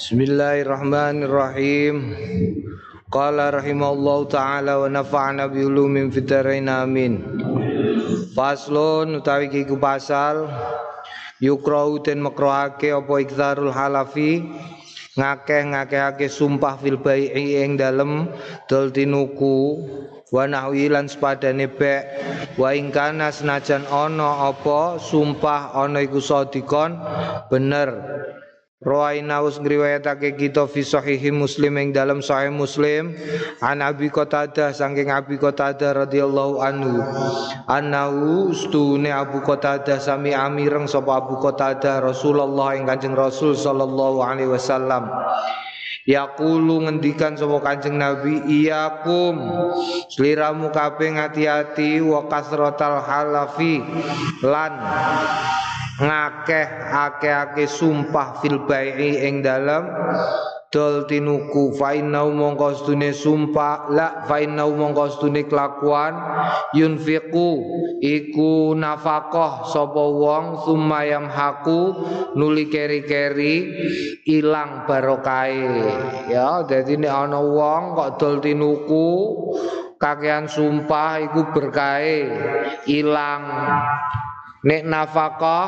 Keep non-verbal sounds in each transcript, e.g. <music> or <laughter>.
Bismillahirrahmanirrahim. Qala rahimallahu taala wa nafa'na bi ulumin fitarain amin. Faslun utawi kiku pasal yukrau ten makrohake apa iktsarul halafi ngakeh ngakehake sumpah fil bai'i ing dalem dol tinuku wa nahwi lan sepadane bek wa ing senajan ana apa sumpah ana iku sadikon bener Rawaina us ngriwayatake kita fi sahihi Muslim ing dalam sahih Muslim. An Abi Qatadah saking Abi Qatadah radhiyallahu anhu. Annahu ustune Abu Qatadah sami amireng sapa Abu Qatadah Rasulullah ing Kanjeng Rasul sallallahu alaihi wasallam. Yaqulu ngendikan sapa Kanjeng Nabi iyakum sliramu kabeh ngati-ati wa kasratal halafi lan ngakeh akeh-akeh sumpah fil bai'i ing dalem. Dol tinuku fa inau mongko stune sumpah la fa inau mongko stune kelakuan. Yunfiqu iku nafkah sapa wong sumayam haku nuli keri-keri ilang barokahe ya dadi nek ana wong kok dol tinuku kakean sumpah iku berkahe ilang Nek nafkah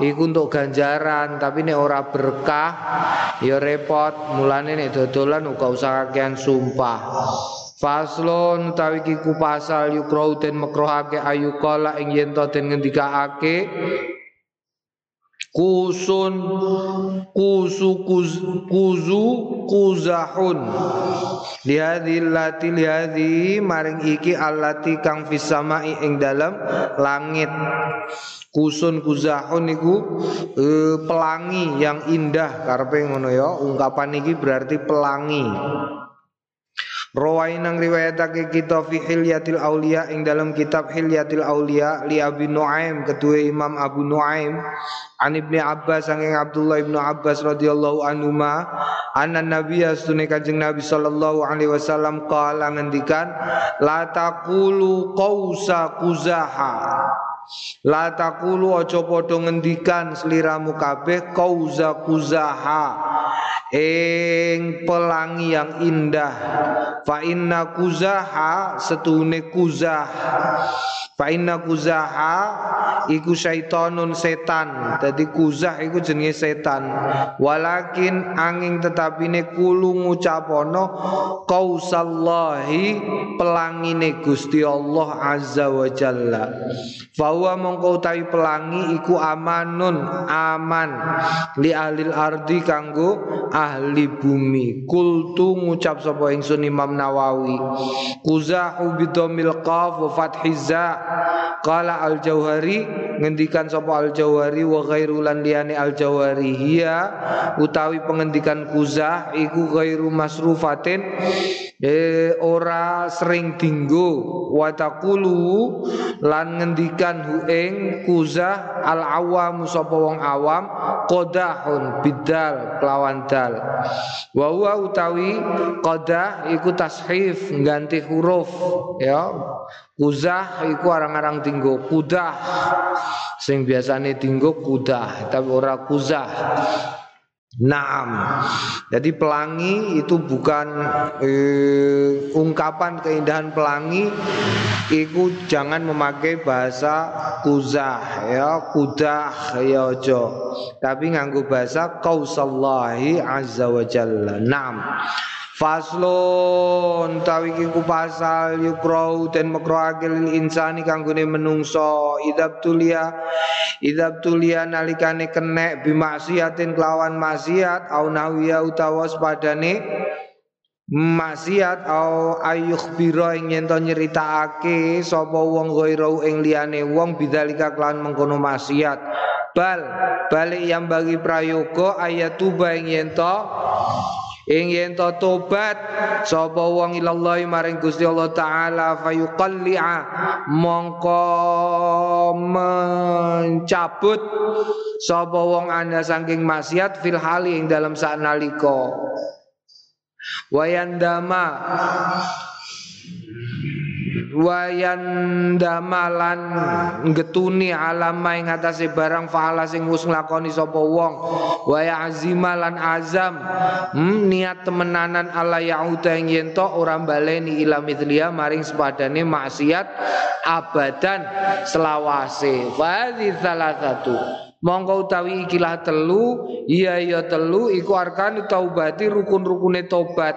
iku untuk ganjaran, tapi nek ora berkah ya repot. Mulane nek dodolan uga usah kakean sumpah. Faslon utawi kiku pasal yukrau den makruhake ayu kala ing yen to den ngendikaake kusun kusu kuz, kuzu kuzahun. Lihadi lati lihadi maring iki alati kang fisamai ing dalam langit. Kusun kuzahun iku e, pelangi yang indah. Karepe ngono ya ungkapan iki berarti pelangi Rawain nang riwayatake kita fi Hilyatil Aulia ing dalam kitab Hilyatil Aulia li Abi Nuaim kedua Imam Abu Nuaim An Ibnu Abbas saking Abdullah Ibnu Abbas radhiyallahu anhu ma anna Nabi astune Kanjeng Nabi sallallahu alaihi wasallam qala ngendikan la taqulu qausa kuzaha La takulu aja padha ngendikan sliramu kabeh kauza kuzaha ing pelangi yang indah. Fa inna kuzaha setune kuzah. Fa inna kuzaha iku syaitonun setan. Dadi kuzah iku jenenge setan. Walakin angin tetapine kulu ngucapono kausallahi pelangine Gusti Allah azza wa jalla. Fawa mongko utawi pelangi iku amanun aman. Li ahlil ardi kanggo ahli bumi. Kultu ngucap sapa ingsun Imam Nawawi. Kuzahu bidomil qaf wa fathiza. Qala al Jauhari ngendikan sapa al Jauhari wa ghairu lan liyane al Jauhari hiya utawi pengendikan kuzah iku ghairu masrufatin eh, ora sering dinggo wa taqulu lan ngendikan hu ing kuzah al awam sapa wong awam qadahun bidal kelawan dal wa huwa utawi qadah iku tashif ganti huruf ya. Kuzah iku arang-arang tinggo kudah. Sing biasane tinggo kudah tapi ora kuzah Naam. Jadi pelangi itu bukan eh, ungkapan keindahan pelangi itu jangan memakai bahasa kuzah ya kudah ya ojo tapi nganggo bahasa qausallahi azza wa jalla. Naam. Faslun tawi ku pasal yukrau makroake lil insani kanggone menungso. Idab tulia idab tulia nalikane kenek bimaksiatin kelawan maksiat au nawiya utawa sepadane maksiat au ayuh biro ing yen to nyeritakake sapa wong ghairau ing liyane wong bidzalika kelawan mengkono maksiat. Bal balik yang bagi prayoga ayat tuba ing yen to ing yen to tobat sapa wong ilallahi maring Gusti Allah taala fayuqalli'a mongko mencabut sapa wong ana saking maksiat fil hali ing dalam sak nalika. Wayandama wayan damalan getuni alama ing atase barang faala sing wis nglakoni sapa wong. Waya azimalan azam. Hmm, niat temenanan ala yauda ing yen ora baleni ila mithliya maring sepadane maksiat abadan selawase. Wa salah satu Mongko utawi ikilah telu iya iya telu iku arkan taubati rukun-rukune tobat.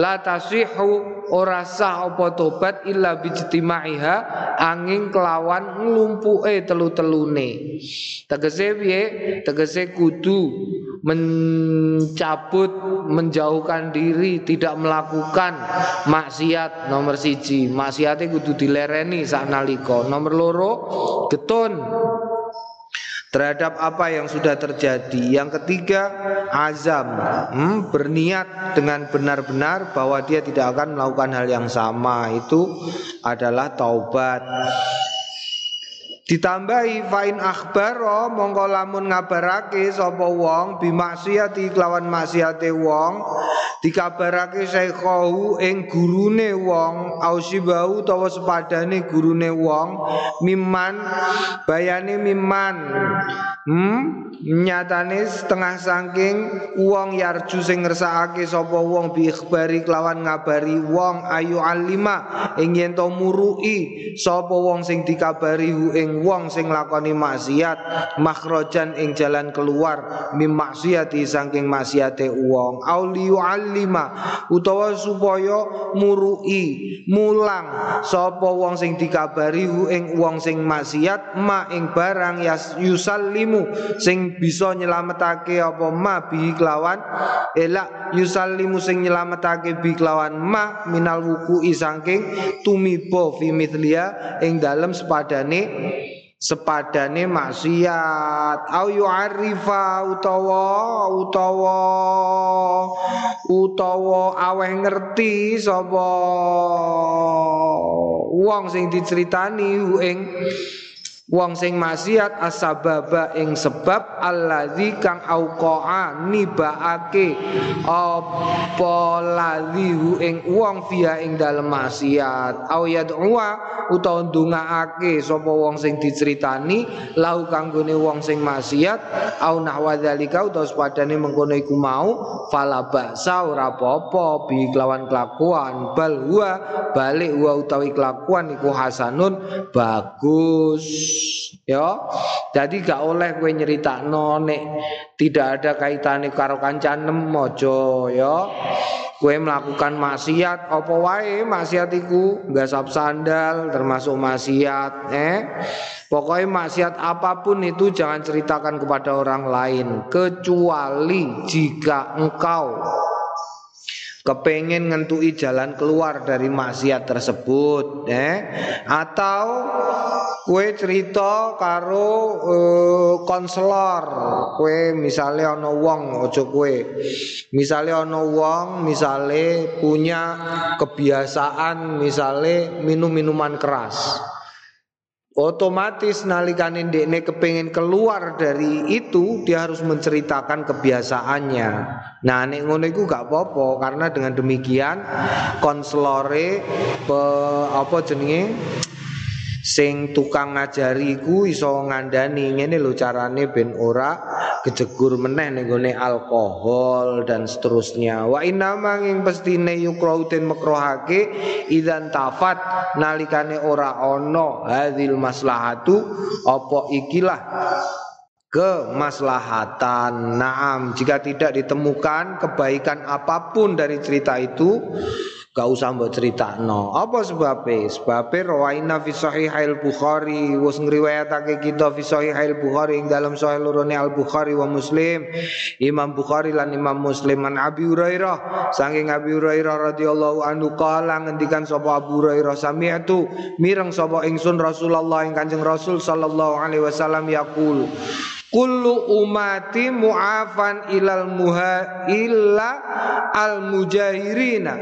La tasihu ora sah apa tobat illa bijtimaiha angin kelawan nglumpuke telu-telune. Tegese piye? Tegese kudu mencabut menjauhkan diri tidak melakukan maksiat. Nomor siji maksiate kudu dilereni sak nalika. Nomor loro getun terhadap apa yang sudah terjadi. Yang ketiga, azam, hmm, berniat dengan benar-benar bahwa dia tidak akan melakukan hal yang sama. Itu adalah taubat. Ditambahi fain akhbaro mongko lamun ngabarake sapa wong bimaksiati kelawan maksiate wong dikabarake saikhahu ing gurune wong ausibau utawa sepadane gurune wong miman bayane miman. Hmm? Nyatane setengah saking wong yarju sing ngersakake sapa wong bi ikhbari kelawan ngabari wong. Ayu alima ing yen to murui sapa wong sing dikabari ing wong sing lakoni maksiat. Makhrajan ing jalan keluar mim maksiati saking maksiate wong. Auliu alima utawa supaya murui mulang. Sapa wong sing dikabari ing wong sing maksiat ma ing barang yusallimu. Sing bisa nyelametake apa ma bi kelawan? Elak yusallimu sing nyelametake bi kelawan ma minal wuku saking tumibo fi mithliya ing dalem sepadane sepadane maksiat. Au yu'arifa utawa utawa utawa aweh ngerti sapa? Wong sing diceritani ing Wong sing maksiat asbaba ing sebab allazi kang auqaa nibaake apa ladzi ing wong via ing dalem maksiat. Au yad'uwa utawa ndongaake sapa wong sing diceritani lau kanggone wong sing maksiat au nahwa dzalika utawa sepadane mengkono iku mau fala ba'sa ora apa-apa bi kelawan kelakuan. Bal huwa balik huwa utawi kelakuan iku hasanun bagus ya. Jadi gak oleh kowe nyeritakno nek tidak ada kaitannya karo kancanem mojo ya. Kowe melakukan maksiat apa wae maksiat iku? Gasap sandal termasuk maksiat eh? Pokoknya maksiat apa pun itu jangan ceritakan kepada orang lain kecuali jika engkau kepengen ngentui jalan keluar dari maksiat tersebut eh atau kue cerita karo uh, konselor. Kue misalnya ono wong ojo kue. Misalnya ono wong misalnya punya kebiasaan misalnya minum minuman keras otomatis nalikane ndekne kepingin keluar dari itu dia harus menceritakan kebiasaannya. Nah nek ngono iku gak apa-apa karena dengan demikian konselore apa jenenge sing tukang ngajari iso ngandani. Ngene lho carane ben ora kejegur meneh ning alkohol dan seterusnya wa inna manging pestine yukrauten makrohake idzan tafat nalikane ora ana hadil maslahatu apa ikilah kemaslahatan. Naam, jika tidak ditemukan kebaikan apa pun dari cerita itu, gak usah mbok critakno. Apa sebabnya? Sebabnya rawaina fi sahihail Bukhari, wis ngriwayatake kita fi sahihail Bukhari ing dalam sahih lorone Al Bukhari wa Muslim. Imam Bukhari lan Imam Muslim an Abi Hurairah, saking Abi Hurairah radhiyallahu anhu kala ngendikan sapa Abu Hurairah sami'tu mireng sapa ingsun Rasulullah ing Kanjeng Rasul sallallahu alaihi wasallam yaqul Kullu umati mu'afan ilal muha illa al mujahirina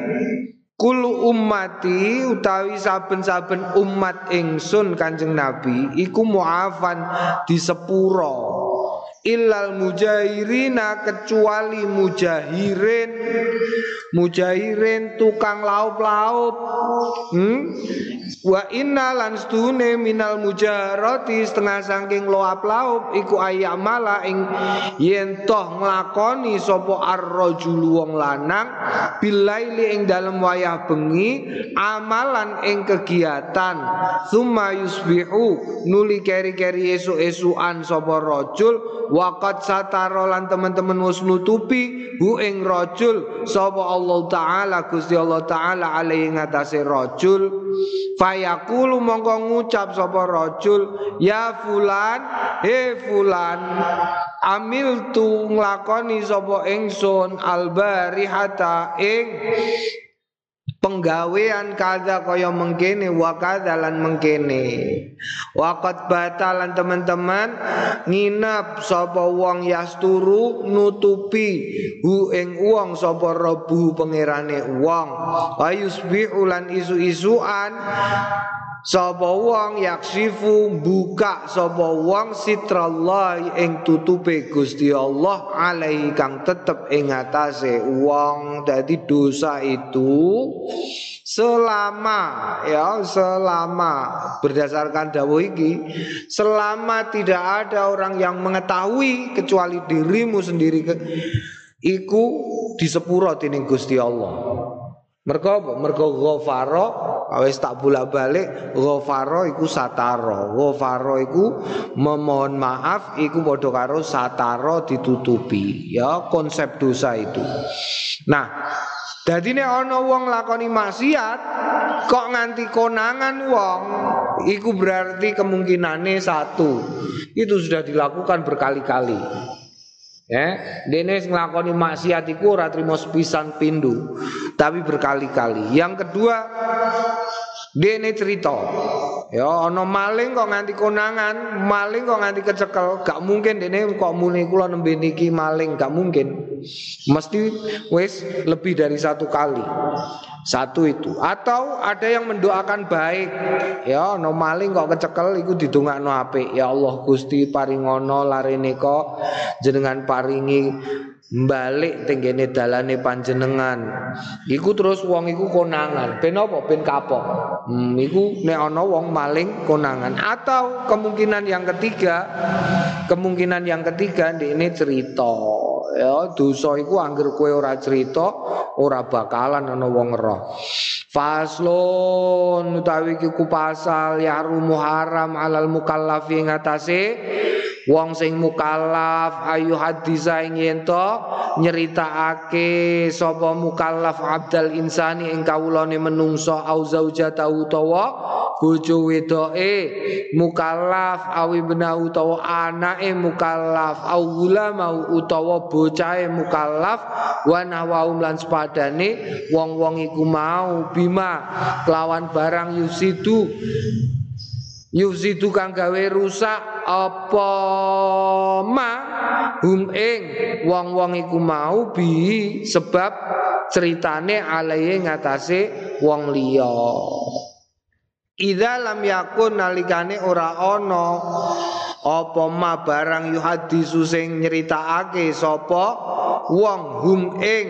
Kullu ummati utawi saben-saben umat ingsun Kanjeng Nabi iku mu'afan di sepuro illal mujahirina kecuali mujahirin. Mujahirin tukang laup-laup hmm? wa inna lan stune minal mujarati setengah saking loap laup iku ayamala ing yen toh nglakoni sapa ar-rajul wong lanang bilaili ing dalem wayah bengi amalan ing kegiatan. Summa yusbihu nuli keri-keri esuk-esukan sapa rajul waqat sataro lan teman-teman wis nutupi hu ing rajul sapa Allah taala Gusti Allah taala alaihi ngatasé rajul. Fayaqulu mongko ngucap sapa rajul ya fulan he fulan amil tu nglakoni sapa ingsun albarihata ing penggawean kada kaya mengkene wa lan mengkene waqat batalan teman-teman nginep sapa wong yasturu nutupi hu ing wong sapa rebu pangerane wong. Ayusbihu lan isu-isuan Sapa wong yaksifu buka sapa wong sitrallah ing tutupe Gusti Allah alaihi kang tetep ing atase wong. Dadi dosa itu selama ya selama. Berdasarkan dawuh iki selama tidak ada orang yang mengetahui kecuali dirimu sendiri ke, iku disepuro dening Gusti Allah Mergo? Mergo ghafara wis tak bolak-balik ghafara iku satara. Ghafara iku memohon maaf iku padha karo ditutupi. Ya konsep dosa itu. Nah, Dadi nek ana wong lakoni maksiat kok nganti konangan wong iku berarti kemungkinannya satu. Itu sudah dilakukan berkali-kali. Ya, dene nglakoni maksiat iku ora trimo sepisan pindu, tapi berkali-kali. Yang kedua, dene cerita. Ya ana maling kok nganti konangan, maling kok nganti kecekel, gak mungkin dene kok muni kula nembe niki maling, gak mungkin. Mesti wis lebih dari satu kali. Satu itu atau ada yang mendoakan baik ya no maling kok kecekel iku didongakno apik ya Allah Gusti paringono larene kok jenengan paringi balik tenggene dalane panjenengan. Iku terus wong iku konangan. Ben apa? Ben kapok. Hmm, iku nek ana wong maling konangan. Atau kemungkinan yang ketiga kemungkinan yang ketiga ini cerita ya dosa iku angger kowe ora cerita ora bakalan ana wong roh. Faslun utawi iku pasal ya haram alal mukallafi ngatasé Wong sing mukallaf ayu hadisa ing yen to nyeritakake sapa mukallaf abdal insani ing kawulane menungso au zaujata utawa bojo wedoke mukallaf awi bena utawa anake mukallaf au mau utawa bocahe mukallaf wa nawaum lan sepadane wong-wong iku mau bima kelawan barang yusidu Yuzidu kang gawe rusak apa ma hum ing wong-wong iku mau bi sebab ceritane alaye ngatasé wong liya. Idza lam yakun nalikane ora ana apa ma barang yuhadisu sing nyeritakake sapa? Wong hum ing.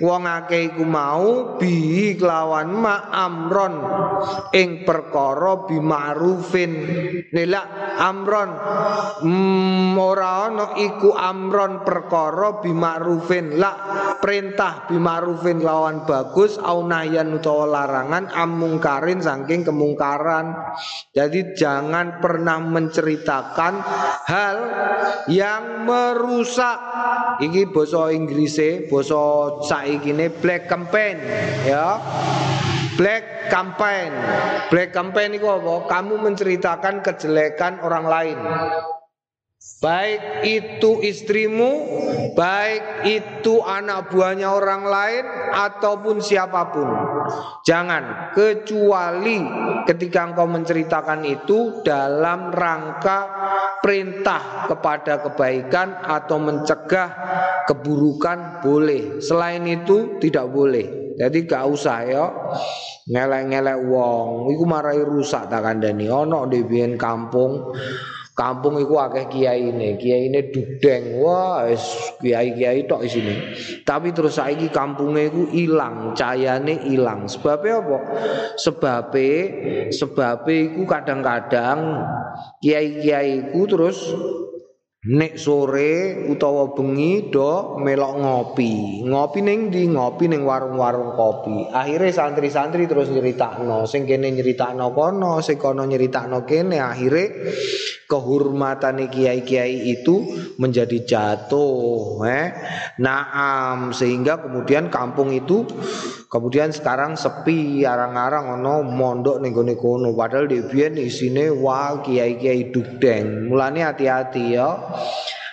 Wong akeh iku mau bi kelawan ma amron. Ing perkara bi ma'rufin nila amron. Mm, ora ana iku amron perkara bi ma'rufin la perintah bi ma'rufin lawan bagus au nahyan utawa larangan amungkarin saking kemungkaran. Jadi jangan pernah menceritakan hal yang merusak iki basa Inggrise basa saikine black campaign ya Black campaign. Black campaign itu apa? Kamu menceritakan kejelekan orang lain. Baik itu istrimu, baik itu anak buahnya orang lain ataupun siapa pun. Jangan kecuali ketika engkau menceritakan itu dalam rangka perintah kepada kebaikan atau mencegah keburukan boleh. Selain itu tidak boleh. Jadi gak usah ya ngelek-ngelek wong. Iku marai rusak tak kandani. Ono di kampung Kampung iku akeh kiai ini, dudeng, wah kiai kiai tok di sini. Tapi terus saiki kampungnya iku hilang, cayane hilang. Sebabnya apa? Sebabnya, sebabnya iku kadang-kadang kiai kiai iku terus Nek sore utawa bengi do melok ngopi. Ngopi ning di ngopi ning warung-warung kopi. Akhirnya santri-santri terus nyeritakno, sing kene nyeritakno kono, sing kono nyeritakno kene. Akhirnya kehormatan kiai-kiai itu menjadi jatuh, eh. Naam sehingga kemudian kampung itu kemudian sekarang sepi arang-arang ono mondok gone kono padahal di biyen isine wah kiai-kiai dugdeng. Mulane hati-hati ya.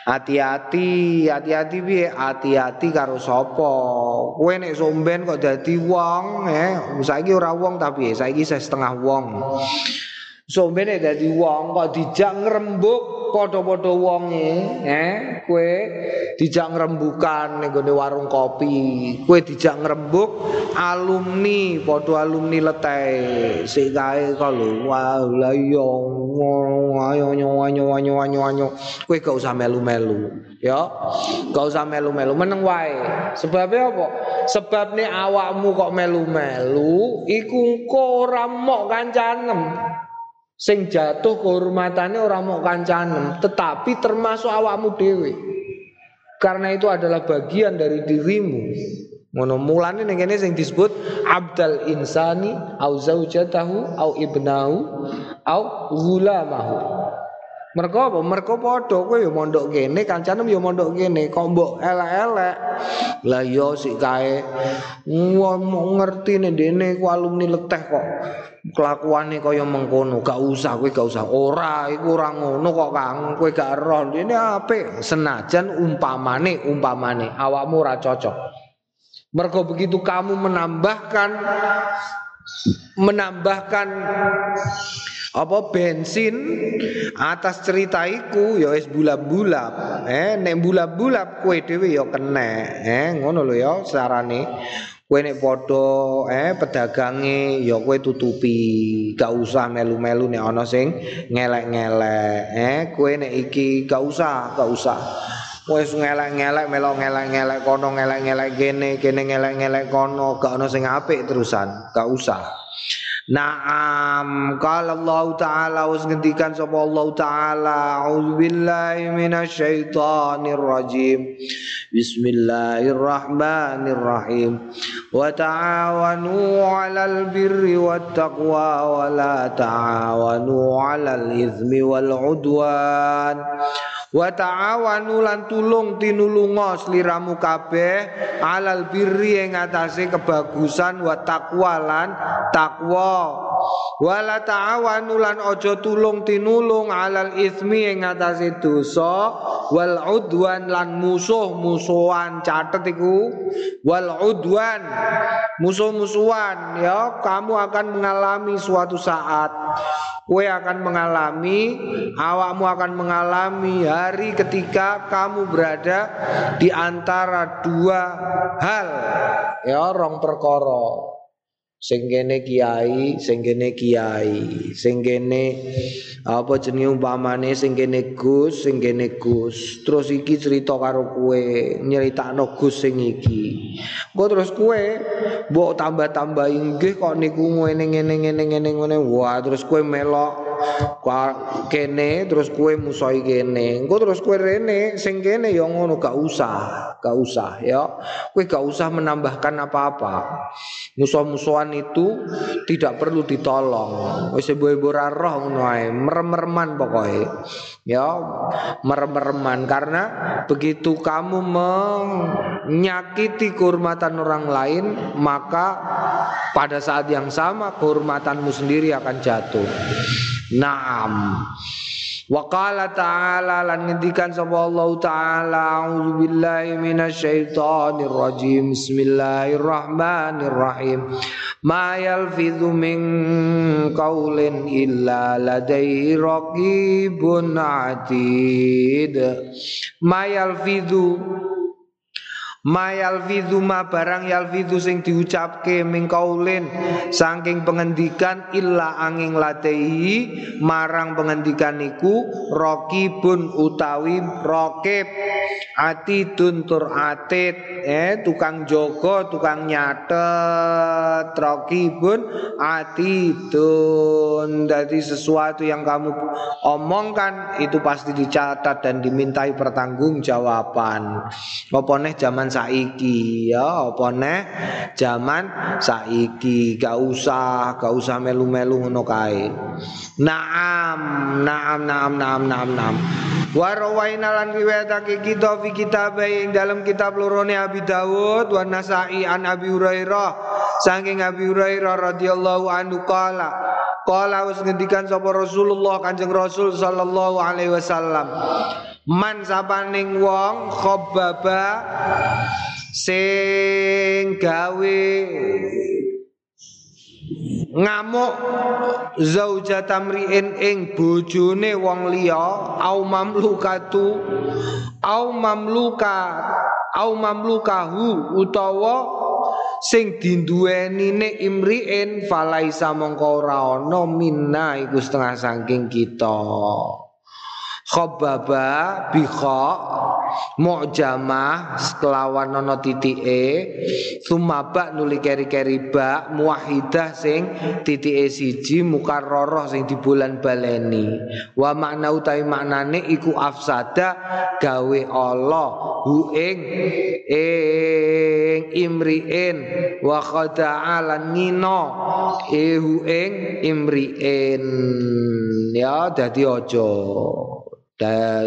Hati-hati, hati-hati piye? Hati-hati karo sapa? Kowe nek somben kok dadi wong, eh, saiki ora wong tapi saiki setengah wong. Sombene dadi wong kok dijak ngrembug padha-padha wonge, eh kowe dijak ngrembukan ning warung kopi, kowe dijak ngrembug alumni padha alumni leteh. Sik kae kalau wah la yo ayo ayo ayo ayo ayo ayo. Kowe gak usah melu-melu ya. Gak usah melu-melu meneng wae. Sebabnya apa? Sebab nih awakmu kok melu-melu iku kok ora mok kancanem Sing jatuh kehormatannya orang mau kancanem, tetapi termasuk awakmu dewi. Karena itu adalah bagian dari dirimu. Ngono mulane ning kene sing disebut abdal insani au zaujatahu au ibnahu au ghulamahu. Mereka apa? Mereka padha kowe ya mondok kene, kancane ya mondok kene, kok mbok elek-elek. Lah yo sik kae wong ngerti nek dene ku alumni leteh kok. Kelakuane kaya mengkono, gak usah kowe gak usah. Ora, iku ora ngono kok Kang. Kowe gak roh. Dene apik. Senajan umpamane, umpamane awakmu ora cocok. Mergo begitu kamu menambahkan menambahkan apa bensin? Atas cerita iku ya wis bulap-bulap. Eh nek bulap-bulap kowe dhewe ya kena. Eh ngono lho ya sarane kowe nek padha eh pedagange ya kowe tutupi. Gak usah melu-melu nek ana sing ngelek-ngelek. Eh kowe nek iki gak usah gak usah. Wis ngelek-ngelek melo ngelek-ngelek kono ngelek-ngelek kene kene ngelek-ngelek kono gak ana sing apik terusan. Gak usah Naam qala Allah taala was ngendikan sapa Allah taala auzubillahi minasyaitonir rajim Bismillahirrahmanirrahim wa ta'awanu 'alal birri wat taqwa wa la ta'awanu 'alal itsmi wal 'udwan wa ta'awanu lan tulung tinulunga sliramu kabeh alal birri ing atase kebagusan wa taqwa lan takwa wala ta'awanu lan aja tulung tinulung alal ismi ing atase dosa wal udwan lan musuh-musuhan catet iku wal udwan musuh-musuhan ya kamu akan mengalami suatu saat Kue akan mengalami, awakmu akan mengalami hari ketika kamu berada di antara dua hal, ya rong perkara. Sing kene kiai, sing kene kiai, sing kene apa jenenge umpamane sing kene Gus, sing kene Gus. Terus iki cerita karo kowe, nyeritakno Gus sing iki. Engko terus kowe mbok tambah-tambah inggih kok niku ngene ngene ngene ngene ngene. Wah, terus kowe melok kene terus kue musoi kene. Engko terus kue rene sing kene ya ngono gak usah gak usah ya. Kue gak usah menambahkan apa-apa. Musuh-musuhan itu tidak perlu ditolong. Wis ibu-ibu roh ngono ae merem-mereman pokoke ya. Merem-mereman karena begitu kamu menyakiti kehormatan orang lain maka pada saat yang sama kehormatanmu sendiri akan jatuh Naam. Wa qala ta'ala lan ngendikan sapa Allah taala a'udzu billahi minasyaitonir rajim bismillahirrahmanirrahim. Ma yalfidhu min qaulin illa ladaihi raqibun atid. Ma yalfidhu Mayal ma barang yalfidhu sing diucapke mingkaulin saking pengendikan illa angin latehi marang pengendikan iku rokibun utawi rokib. Ati tuntur atit. Eh tukang joko tukang nyatet ati tun dari sesuatu yang kamu omongkan itu pasti dicatat dan dimintai pertanggungjawaban apa zaman saiki. Ya apa neh zaman saiki. Gak usah gak usah melu-melu ngono kae. Naam naam naam naam naam naam. Wa rawaina lan riwayatake kita fi ing dalam kitab lorone Abi Dawud wa Nasa'i an Abi Hurairah. Saking Abi Hurairah radhiyallahu anhu qala Kala wis ngendikan sapa Rasulullah Kanjeng Rasul sallallahu alaihi wasallam. Man sapaning wong khababa sing gawe ngamuk zaujatamriin ing bojone wong liya au mamlukatu au mamlukat au mamlukahu utawa sing dinduwenine imriin falaisa mongko ora ana minna iku setengah saking kita Khobaba bikha mu'jamah sekelawan nono titike. Sumaba nuli keri-keri ba muwahidah sing titike siji mukarrarah sing di bulan baleni. Wa makna utawi maknane iku afsada gawe Allah hu ing ing imriin. Wa khada'a lan ngino e hu ing imriin. Ya dadi Da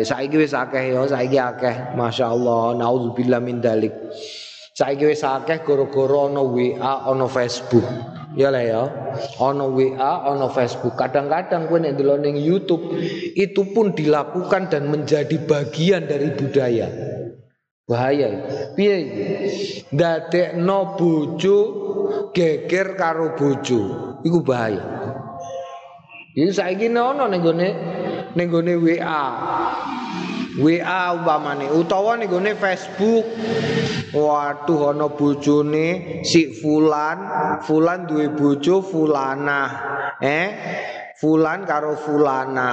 saiki wis akeh ya, saiki akeh. Masyaallah, naudzubillah min dalik. Saiki wis akeh gara-gara ana WA, ana Facebook. Ya lah ya. Ana WA, ana Facebook. Kadang-kadang kowe nek ndelok ning YouTube itu pun dilakukan dan menjadi bagian dari budaya. Bahaya. Piye? Dadekno bojo geger karo bojo. Iku bahaya. Ini saiki ono ning gone ning gone WA. WA umpamane utawa ning gone Facebook. Waduh ana bojone si Fulan, Fulan duwe bojo Fulana. Eh? Fulan karo Fulana.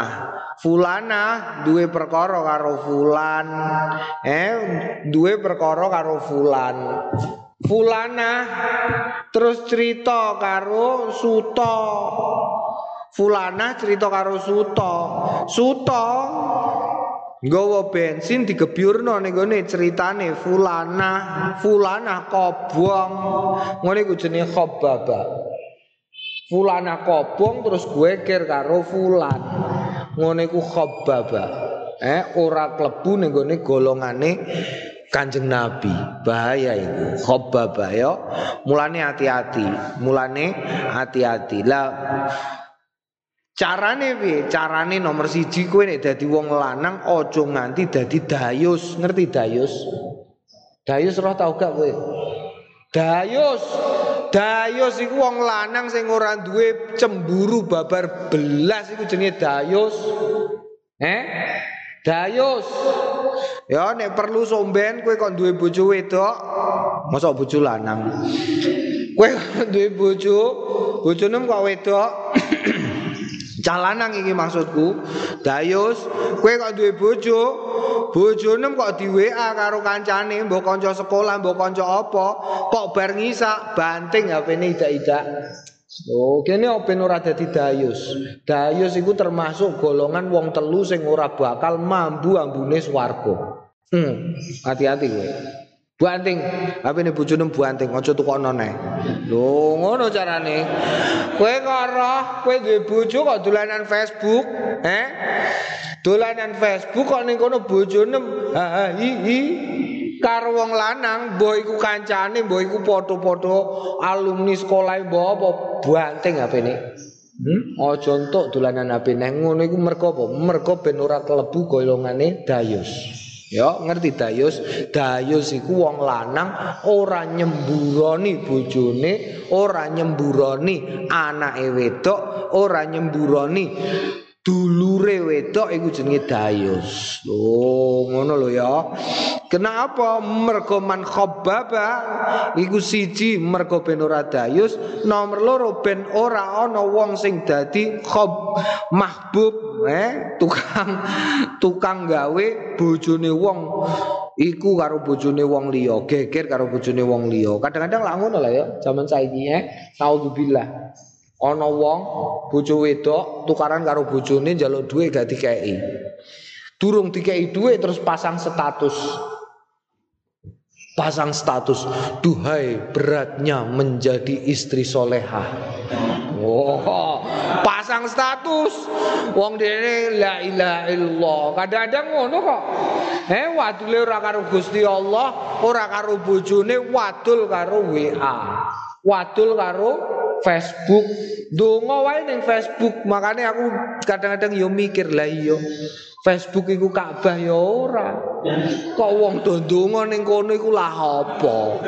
Fulana duwe perkara karo Fulan. Eh, duwe perkara karo Fulan. Fulana terus cerita karo Suto. Fulana cerita karo Suto. Suto nggawa bensin digebyurno ning gone ceritane Fulana. Fulana kobong. Ngene iku jenenge khababa. Fulana kobong terus gue kir karo Fulan. Ngene iku khababa. Eh ora klebu ning gone golongane Kanjeng Nabi bahaya itu khababa ya mulane hati-hati mulane hati-hati lah Carane piye? Carane nomor siji kowe nek dadi wong lanang aja nganti dadi dayus. Ngerti dayus? Dayus roh tau gak kowe? Dayus. Dayus iku wong lanang sing ora duwe cemburu babar belas iku jenenge dayus. Eh? Dayus. Ya nek perlu somben kowe kok duwe bojo wedok, mosok bojo lanang. Kowe <laughs> duwe bojo, bojone kok wedok. <clears throat> Calanang iki maksudku. Dayus, kowe kok duwe bojo, bojone kok di WA karo kancane, mbok kanca sekolah, mbok kanca apa, kok bar ngisak banting HP-ne idak-idak. Oh, kene open ora dadi dayus. Dayus iku termasuk golongan wong telu sing ora bakal mambu ambune swarga. Hmm, hati-hati kowe. Buanting, apa ini bojone buanting, aja tukono neh. Lho, ngono carane. Kowe kok roh, kowe duwe bojo kok dolanan Facebook, eh? Dolanan Facebook kok ning kono bojone ha hi hi karo wong lanang, mbok iku kancane, mbok iku padha-padha alumni sekolah mbok apa buanting HP-ne. Hmm? Aja entuk dolanan HP neh ngono iku mergo apa? Mergo ben ora golongane dayus. Ya, ngerti Dayus? Dayus iku wong lanang ora nyemburoni bojone, ora nyemburoni anake wedok, ora nyemburoni dulure wedok iku jenenge Dayus. Loh, ngono lho ya. Kenapa mergo man khabbaba iku siji mergo ben ora Dayus, nomor loro ben ora ana wong sing dadi khob mahbub eh tukang <laughs> tukang gawe bojone wong iku karo bojone wong liya, geger karo bojone wong liya. Kadang-kadang lah ngono lah ya, zaman saiki eh. Naudzubillah ana wong bojo wedok tukaran karo bojone njaluk duit gak dikei. Durung dikei duit terus pasang status. Pasang status, duhai beratnya menjadi istri soleha. Oh, pasang status. Wong dene la ilaha illallah. Kadang-kadang ngono kok. Eh wadule ora karo Gusti Allah, ora karo bojone, wadul karo WA. Wadul karo Facebook donga wae ning Facebook makanya aku kadang-kadang yo mikir lah yo Facebook iku Ka'bah ya ora. Kok wong do ndonga ning kono iku lah apa?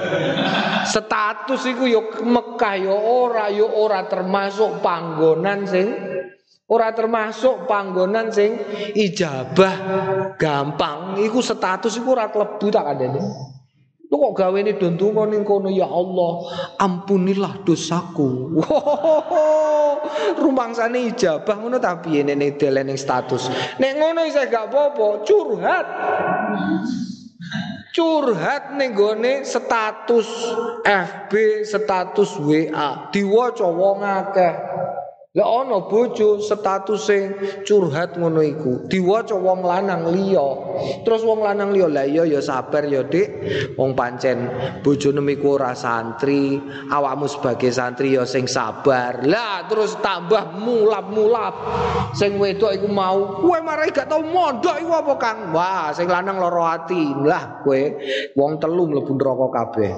Status iku ya Mekah ya ora, ya ora termasuk panggonan sing ora termasuk panggonan sing ijabah gampang. Iku status iku ora klebu tak kandhane. Lu kok gawe ini dontungo ning kono ya Allah, ampunilah dosaku. <laughs> sana ijabah ngono tapi ini ning ning status. Nek ngono saya gak apa-apa, curhat. Curhat ning gone status FB, status WA, diwaca wong akeh. Lah ana bojo statuse curhat ngono iku, diwaca wong lanang liya. Terus wong lanang liya, lah iya ya sabar ya Dik. Wong pancen bojone iku ora santri, awakmu sebagai santri ya sing sabar. Lah terus tambah mulap-mulap. Sing wedok iku mau, kowe marai gak tau mondok iku apa Kang? Wah, sing lanang lara ati. Lah kowe wong telu mlebu neraka kabeh.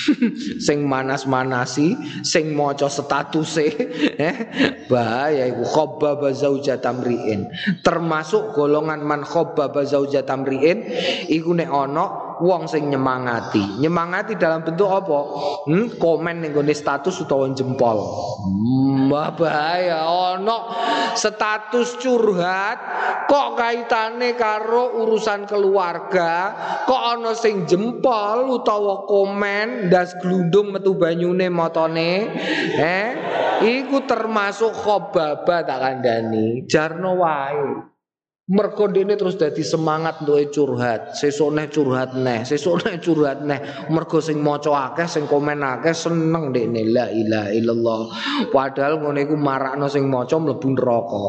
<laughs> sing manas-manasi, sing maca statuse, <laughs> eh bahaya iku khabbaba zaujatamriin termasuk golongan man khabbaba zaujatamriin iku nek ana wong sing nyemangati. Nyemangati dalam bentuk apa? Hmm, komen ning status utawa jempol. Hmm, bahaya ono status curhat kok kaitane karo urusan keluarga, kok ono sing jempol utawa komen das glundung metu banyune motone, eh iku termasuk khobaba tak kandhani. Jarno wae. Mergo dene terus dadi semangat untuk curhat, sesuk neh curhat neh, sesuk neh curhat neh. Mergo sing maca akeh, sing komen akeh seneng dene la ilaha illallah. Padahal ngene iku marakno sing maca mlebu neraka.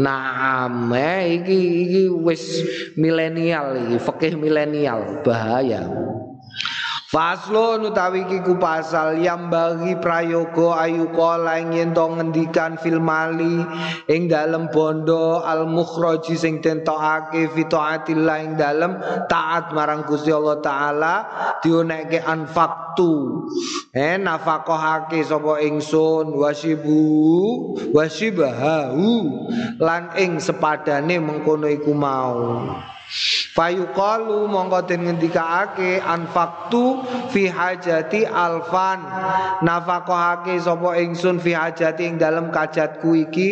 Naam, eh, iki iki wis milenial iki, fikih milenial, bahaya. Faslo utawi iki ku pasal yang bagi prayoga ayu kala ing to ngendikan fil ing dalem bondo al mukhraji sing tentokake fi taatillah ing dalem taat marang Gusti Allah taala dionekke anfaktu eh nafaqahake sapa ingsun wasibu wasibahu lan ing sepadane mengkono iku mau Fayuqalu mongko den ngendikaake anfaktu fi hajati alfan. Nafaqahake sapa ingsun fi hajati ing dalem kajatku iki.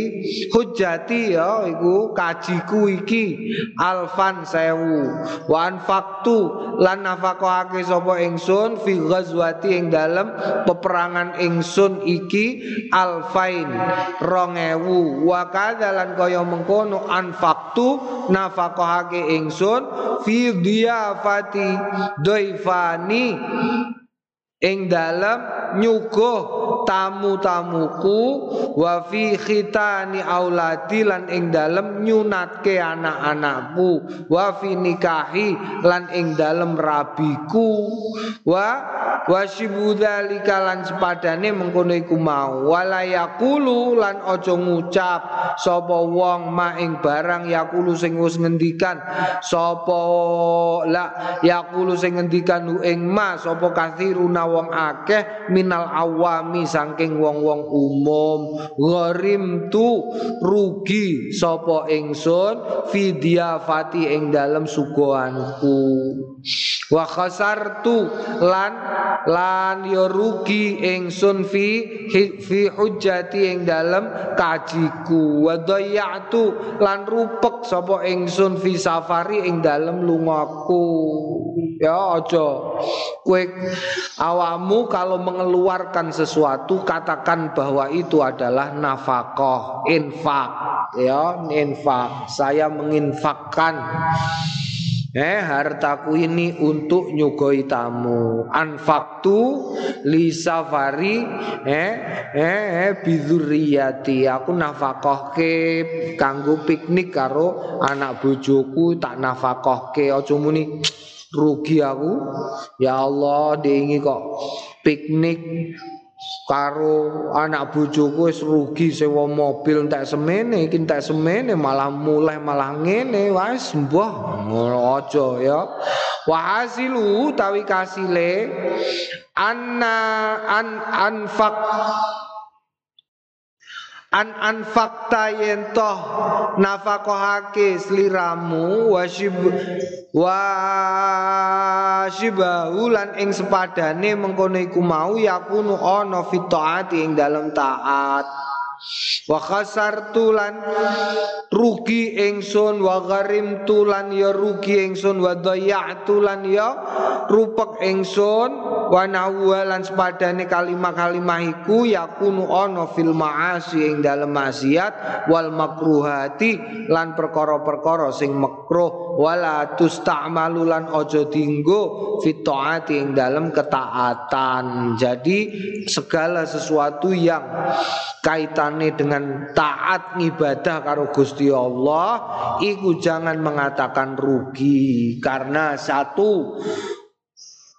Hujati ya iku kajiku iki alfan sewu. Wa anfaktu lan nafaqahake sapa ingsun fi ghazwati ing dalem peperangan ingsun iki alfain rongewu wa kadzalan kaya mengkono anfaktu nafaqahake ingsun fi dhiyafati doifani ing dalam nyuguh tamu-tamuku wa fi khitani auladi lan ing dalem nyunatke anak-anakku wa fi nikahi lan ing dalem rabiku wa wa syibudalika lan sepadane mengkono iku mau. Wala yaqulu lan aja ngucap sapa wong ma ing barang yaqulu sing wis ngendikan sapa la yaqulu sing ngendikan ing ma sapa kathiruna wong akeh minal awami saking wong-wong umum gharim tu rugi sapa ingsun fati ing dalem sugoanku wa khasartu lan lan ya rugi ingsun fi fi hujjati ing dalem kajiku. Wa dhayyatu lan rupek sapa ingsun fi safari ing dalem lungaku. Ya aja kowe awamu kalau mengeluarkan sesuatu katakan bahwa itu adalah nafkah infak ya infak saya menginfakkan Eh hartaku ini untuk nyugoi tamu. Anfaktu li safari eh eh, eh biduriyati. Aku ke kanggo piknik karo anak bojoku tak ke. Aja muni rugi aku. Ya Allah, diingi kok piknik karo anak bojoku wis rugi sewa mobil entek semene iki entek semene malah mulai malah ngene wis mbah ngono aja ya. Wa hasilu tawi kasile anna an anfaq an anfakta yen toh nafakohake sliramu wasib wasibahu lan ing sepadane mengkono iku mau yakunu ana fitaati ing dalem taat wa khasartu lan rugi ingsun wa gharimtu lan ya rugi ingsun wa dhayya'tu lan ya rupek ingsun wa nahwa lan sepadane kalimah-kalimah iku yakunu ana fil ma'asi ing dalem maksiat. Wal makruhati lan perkara-perkara sing makruh. Wala tusta'malu lan aja dinggo fit taati ing dalem ketaatan. Jadi segala sesuatu yang kaitannya dengan taat ibadah karo Gusti Allah iku jangan mengatakan rugi karena satu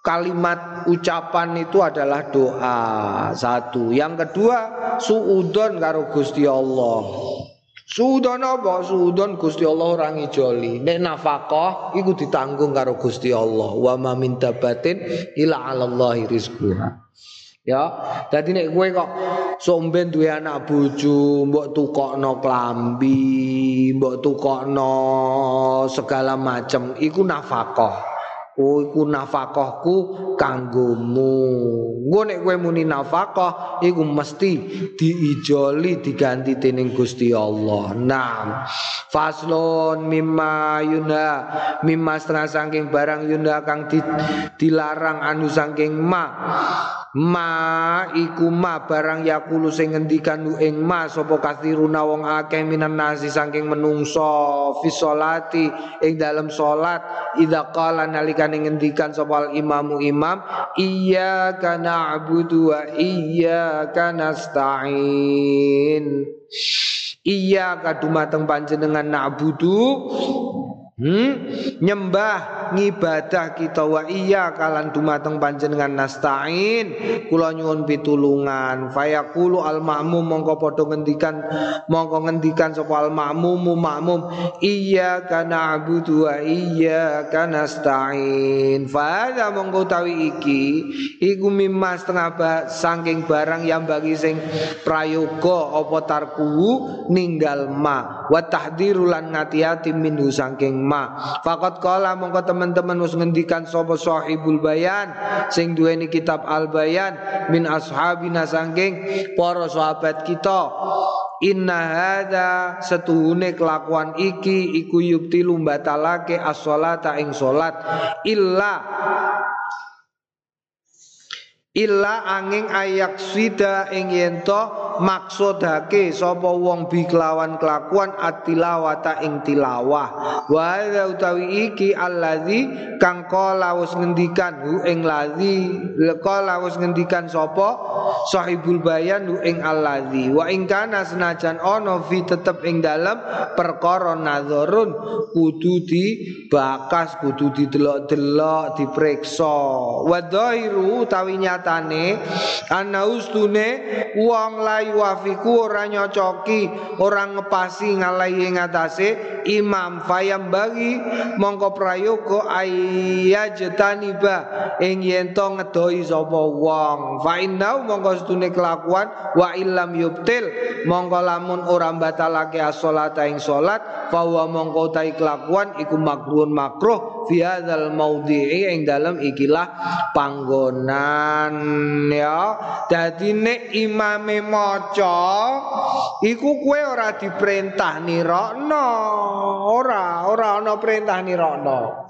kalimat ucapan itu adalah doa satu yang kedua suudon karo Gusti Allah Suudon apa? Suudon Gusti Allah orang ijoli. Nek nafkah iku ditanggung karo Gusti Allah. Wa ma min dabatin ila 'alallahi rizquha. Ya, dadi nek kowe kok somben duwe anak bojo, mbok tukokno klambi, mbok tukokno segala macem, iku nafkah. Oh iku nafkahku kanggomu. Engko nek kowe muni nafkah iku mesti diijoli diganti dening Gusti Allah. Nah, faslon mimma yunda mimma setengah saking barang yunda kang di, dilarang anu saking ma ma iku ma barang yakulu sing ngendikan ing ma sapa kathiruna wong akeh minan nasi saking menungso fi sholati ing dalam salat idza qala nalikane ngendikan sapa imamu imam iya kana abudu wa iya nasta'in. Iya kadumateng panjenengan na'budu hmm? nyembah ngibadah kita wa iya kalan dumateng panjenengan nasta'in. Kula nyuwun pitulungan. Fayaqulu al ma'mum mongko padha ngendikan mongko ngendikan sapa al ma'mum ma'mum. Iya kana abudu wa iya kana nasta'in. Fa mongko tawi iki iku mimma setengah ba, saking barang yang bagi sing prayoga apa tarku ninggal ma. Wa tahdirulan ngati-ati minhu saking ma Fakat kala mongko teman-teman wis ngendikan sapa sahibul bayan sing duweni kitab al bayan min ashabina sangking para sahabat kita. Inna hadza setuhune kelakuan iki iku yukti lumbatalake as-sholata ing salat. Illa illa angin ayak sida ing yento maksudake sapa wong bi kelawan kelakuan atilawata ing tilawah. Wa utawi iki allazi kang kala wis ngendikan hu ing lazi kala ngendikan sapa? Sahibul bayan hu ing allazi. Wa ing kana senajan ana fi tetep ing dalem perkara nazarun kudu dibakas kudu didelok-delok diperiksa wa dhairu utawi nyatane ana ustune wong lain yuafiku ora nyocoki ora ngepasi ngalai ngatasé imam fayam bagi mongko prayoga jetaniba ing yen to ngedoi sapa wong? Fa inna mongko setune kelakuan wa illam yubtil mongko lamun ora batalake as-shalata ing salat fa mongko tai kelakuan iku makruhun makruh fi hadzal maudhi'i ing dalem ikilah panggonan ya. Dadi nek imame maca iku kue ora diperintah nirokno. Ora ora ana perintah nirokno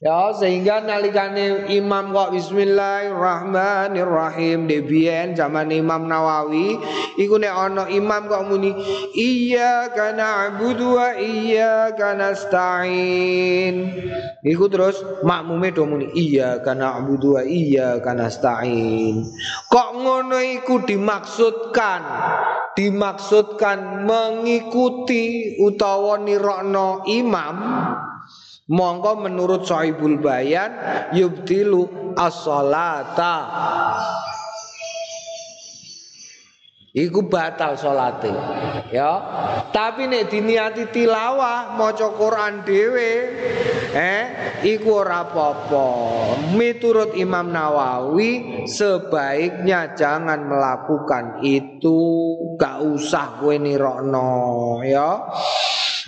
Ya sehingga nalikane imam kok bismillahirrahmanirrahim. Debien zaman Imam Nawawi iku nek ana imam kok muni iya kana abudu wa iya kana stain iku terus makmume do muni iya kana abudu wa iya kana stain kok ngono iku dimaksudkan? Dimaksudkan mengikuti utawa nirokno imam Mongko menurut Sohibul Bayan yubtilu as-salata. Iku batal salate. Ya. Tapi nek diniati tilawah maca Quran dhewe, eh iku ora apa-apa. Miturut Imam Nawawi sebaiknya jangan melakukan itu, gak usah kowe nirokno, ya.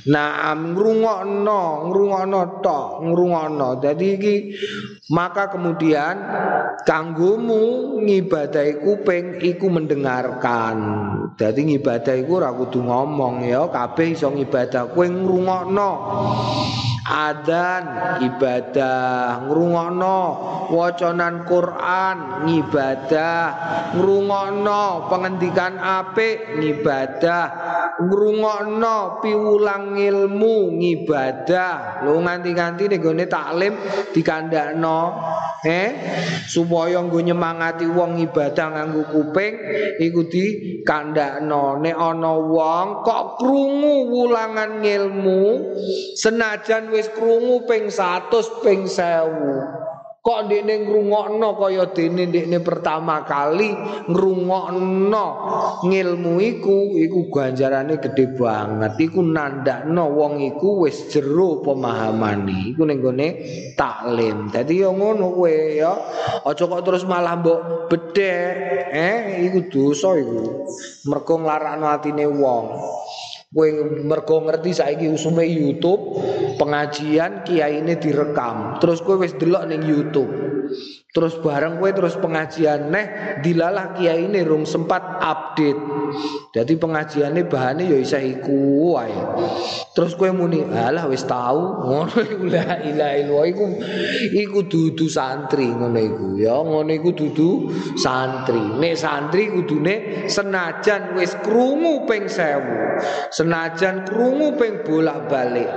Naam ngrungokno, ngrungokno tok, ngrungokno. Dadi iki maka kemudian kanggomu ngibadahi kuping iku mendengarkan. Dadi ngibadah iku ora kudu ngomong ya, kabeh iso ngibadah kowe ngrungokno. Adan ibadah, ngrungokno wacanan Quran ngibadah, ngrungokno pengendikan apik ngibadah, ngrungokno piwulang ilmu ngibadah. Lho nganti-nganti gone taklim dikandakno eh supaya nggo nyemangati wong ibadah nganggo kuping iku dikandakno. Nek ana wong kok krungu wulangan ilmu senajan wis krungu ping 100 ping 1000 Kok ndekne ngrungokno kaya dene ndekne pertama kali ngrungokno ngilmu iku iku ganjarane gede banget. Iku nandakno wong iku wis jero pemahamane. Iku ning gone taklim. Dadi yo ngono kowe ya. Aja kok terus malah mbok bedhek. Eh iku dosa iku. Mergo nglarakno atine wong. Kowe mergo ngerti saiki usume YouTube pengajian kiai ini direkam. Terus kowe wis delok ning YouTube. Terus bareng kowe terus pengajian neh dilalah kiai ini rung sempat update. Jadi pengajiannya bahannya ya isa iku wae. Terus kowe muni, "Alah wis tahu." <laughs> Ngono iku la ilaha illallah iku iku dudu santri ngono iku ya. Ngono iku dudu santri. Nek santri kudune senajan wis krungu ping 1000. Senajan krungu ping bolak-balik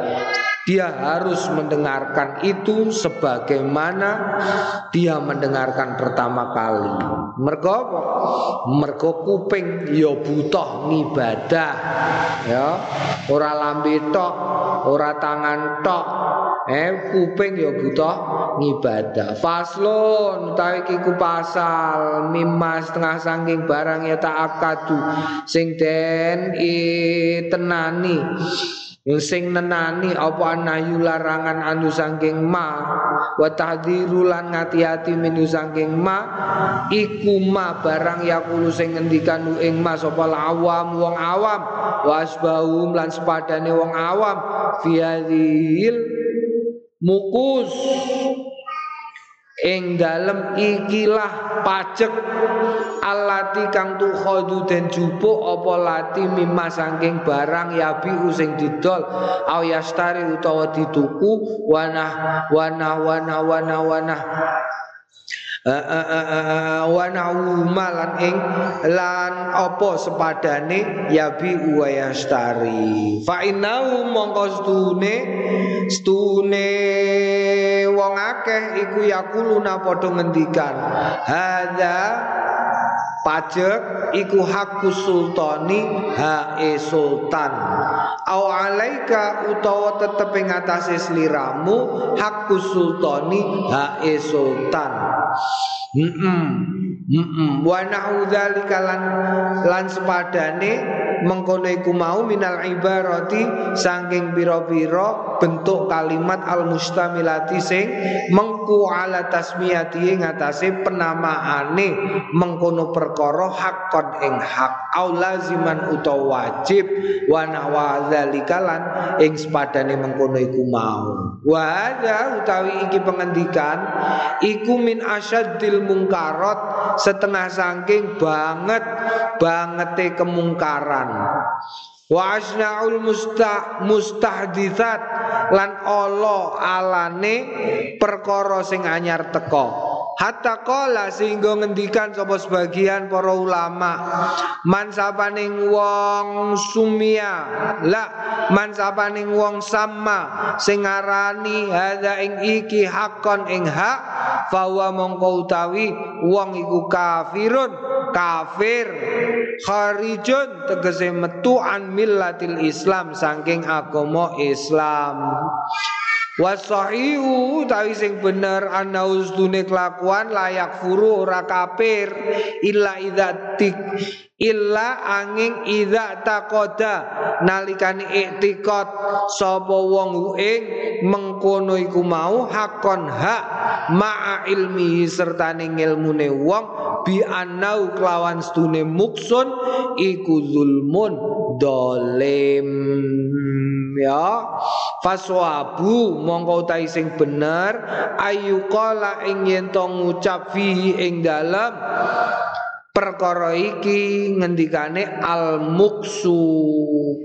dia harus mendengarkan itu sebagaimana dia mendengarkan pertama kali. Mergo? Mergo kuping ya butuh ngibadah. Ya, ora lambe tok, ora tangan tok. Eh kuping ya butuh ngibadah. Faslun utawi iku pasal mimas setengah saking barang ya tak akadu sing den tenani sing nenani apa anayu larangan anu sangking ma wa tahdziru lan ngati-ati minu sangking ma iku ma barang yakulu sing ngendikan ing ma sapa awam wong awam wasbahum lan sepadane wong awam fi mukus ing dalem ikilah pajek alati kang tukhadu den jupuk apa lati mimma saking barang yabi sing didol au yastari utawa dituku wanah wanah wanah wanah wanah. Wanau malan ing lan apa sepadane yabi wa yastari. Fa inau mongko stune stune wong akeh iku yakuluna padha ngendikan hadza pajak iku hakku sultani hae sultan au alaika utawa tetep ing atase sliramu hakku sultani hae sultan Heeh. Heeh. Wa na'udzalika lan lan sepadane mengkono iku mau minal ibarati saking pira-pira bentuk kalimat al mustamilati sing mengku ala tasmiyati ngatasé penamaane mengkono perkara hakon ing hak. Au laziman utawa wajib wa nahwa ing sepadane mengkono iku mau. Wa utawi iki pengendikan iku min asyaddil mungkarat setengah saking banget bangete kemungkaran wa asnaul mustahditsat lan Allah alane perkara sing anyar teko Hatta kola sehingga ngendikan sapa sebagian para ulama man sapaning wong sumia la man sapaning wong sama sing ngarani hadza ing iki hakon ing hak fawa mongko utawi wong iku kafirun kafir kharijun tegese metu an millatil Islam saking agama Islam. Wasahihu tawi sing bener ana ustune kelakuan layak furu ora kafir illa idza illa angin idza taqada nalikane iktikad sapa wong ing mengkono iku mau hakon hak ma'a ilmi serta ning ilmune wong bi annau kelawan stune muksun iku zulmun dolim. Ya faswabu mongko utahi sing bener ayu qala ing yen ngucap fihi ing dalem perkara iki ngendikane al muksu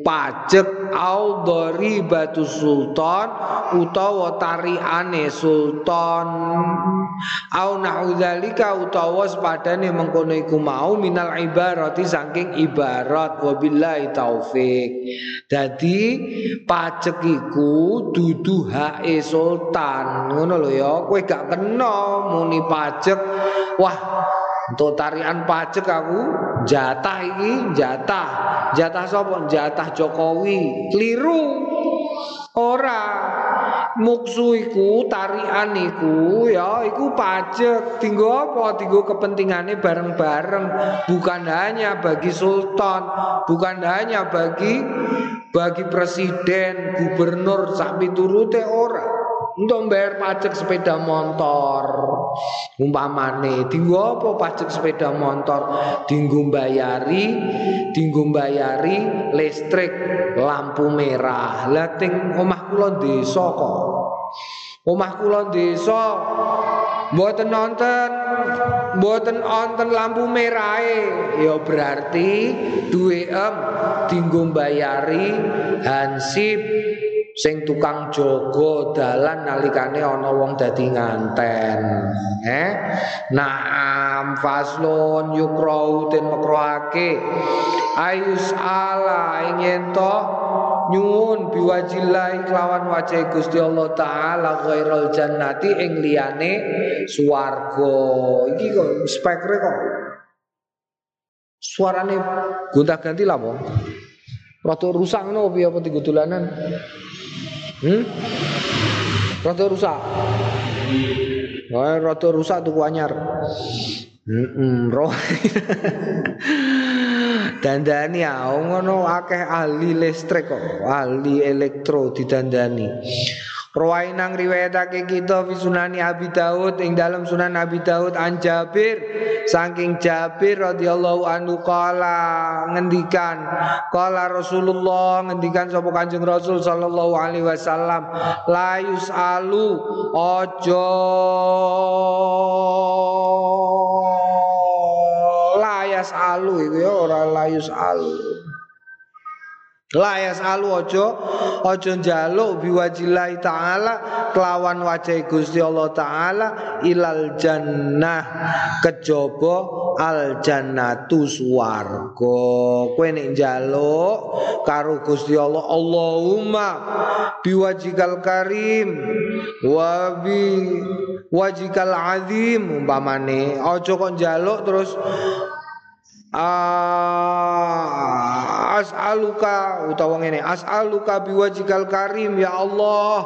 pajek au batu sultan utawa tariane sultan. Au nahudzalika utawa sepadane mengkono iku mau minal ibarati saking ibarat. Wabillahi taufik dadi pajek iku dudu hae sultan. Ngono lho ya kowe gak kena muni pajek. Wah untuk tarian pajak aku jatah ini jatah. Jatah sapa? Jatah Jokowi. Keliru. Ora muksu iku tarian iku ya iku pajak tinggo apa tinggo kepentingannya bareng-bareng bukan hanya bagi sultan bukan hanya bagi bagi presiden gubernur sampai turute ora untuk bayar pajak sepeda motor. Umpamane tinggu apa pajak sepeda motor? Tinggu bayari tinggu bayari listrik lampu merah. Lating omah kula desa kok. Omah kula desa mboten nonton mboten nonton lampu merah ya berarti duwe em tinggu bayari hansip sing tukang jogo dalan nalikane ana wong dadi nganten eh naam faslun yukrau den makroake ayus ala ingin to nyuwun biwajillah kelawan wajah Gusti Allah taala ghairul jannati ing liyane swarga. Iki kok spekre kok. Suarane gonta-ganti lah po Rada rusak ngono piye apa tiga dolanan? Hmm? Rada rusak. Oh, rada rusak tuku anyar. Heeh, roh. <laughs> dandani ya ngono akeh ahli listrik kok, ahli elektro didandani. Rawai nang riwayatake kita fi sunani Abi Daud ing dalam sunan Abi Daud an Jabir saking Jabir radhiyallahu anhu kala ngendikan kala Rasulullah ngendikan sapa Kanjeng Rasul sallallahu alaihi wasallam la yusalu ojo layas alu itu ya ora layus alu Layas alu ojo ojo njaluk biwajillahi taala kelawan wajah Gusti Allah taala ilal jannah kejaba al jannatu swarga. Kowe nek njaluk karo Gusti Allah Allahumma biwajikal karim wa bi wajikal azim umpamane ojo kok njaluk terus ah as'aluka utawa ngene as'aluka biwajikal karim ya Allah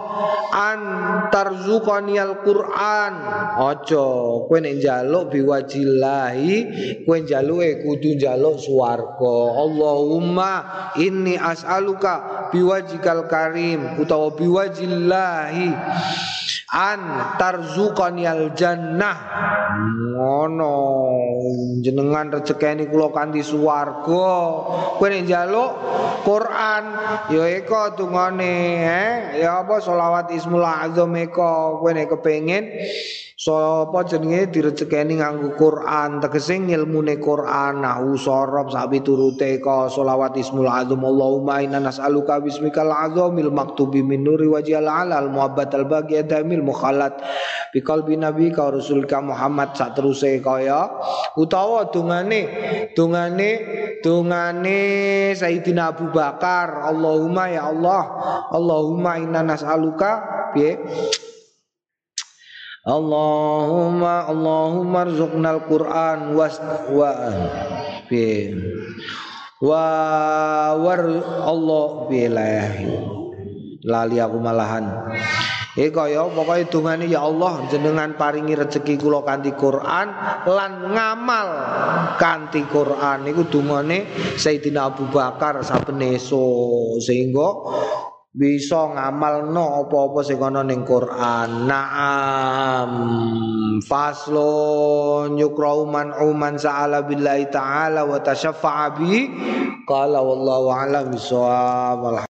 antarzuqaniyal Quran aja kowe nek njaluk biwajillahi kowe njaluke kudu njaluk swarga. Allahumma inni as'aluka biwajikal karim utawa biwajillahi an tarzuqaniyal jannah ngono jenengan rezekeni kula kanthi swarga. Kowe nek njaluk Quran. Ya eka tungane eh? Ya apa selawat Ismul Azam eka kowe nek kepengin Sapa jenenge direzekeni nganggo Quran, tegese ngilmune Quran, nahu sorob sak piturute ka selawat Ismul Azam. Allahumma inna nas'aluka bismikal azamil maktubi min nuri wajhil alal muhabbat al baqi adamil mukhalat bi qalbi nabi ka rasulka Muhammad sak teruse kaya. Utawa dungane dungane dungane Sayyidina Abu Bakar. Allahumma ya Allah Allahumma inna nas'aluka piye Allahumma Allahumma rzuqnal Quran was wa bi wa war Allah bilah lali aku malahan. Eh kaya pokoke dungane ya Allah jenengan paringi rezeki kula kanthi Quran lan ngamal kanthi Quran. Niku dungane Sayyidina Abu Bakar saben esuk. Sehingga bisa ngamalno apa-apa sing ana ning Quran. Naam. Faslun yukrau man uman sa'ala billahi ta'ala wa tashaffa'a bi. Qala wallahu a'lam.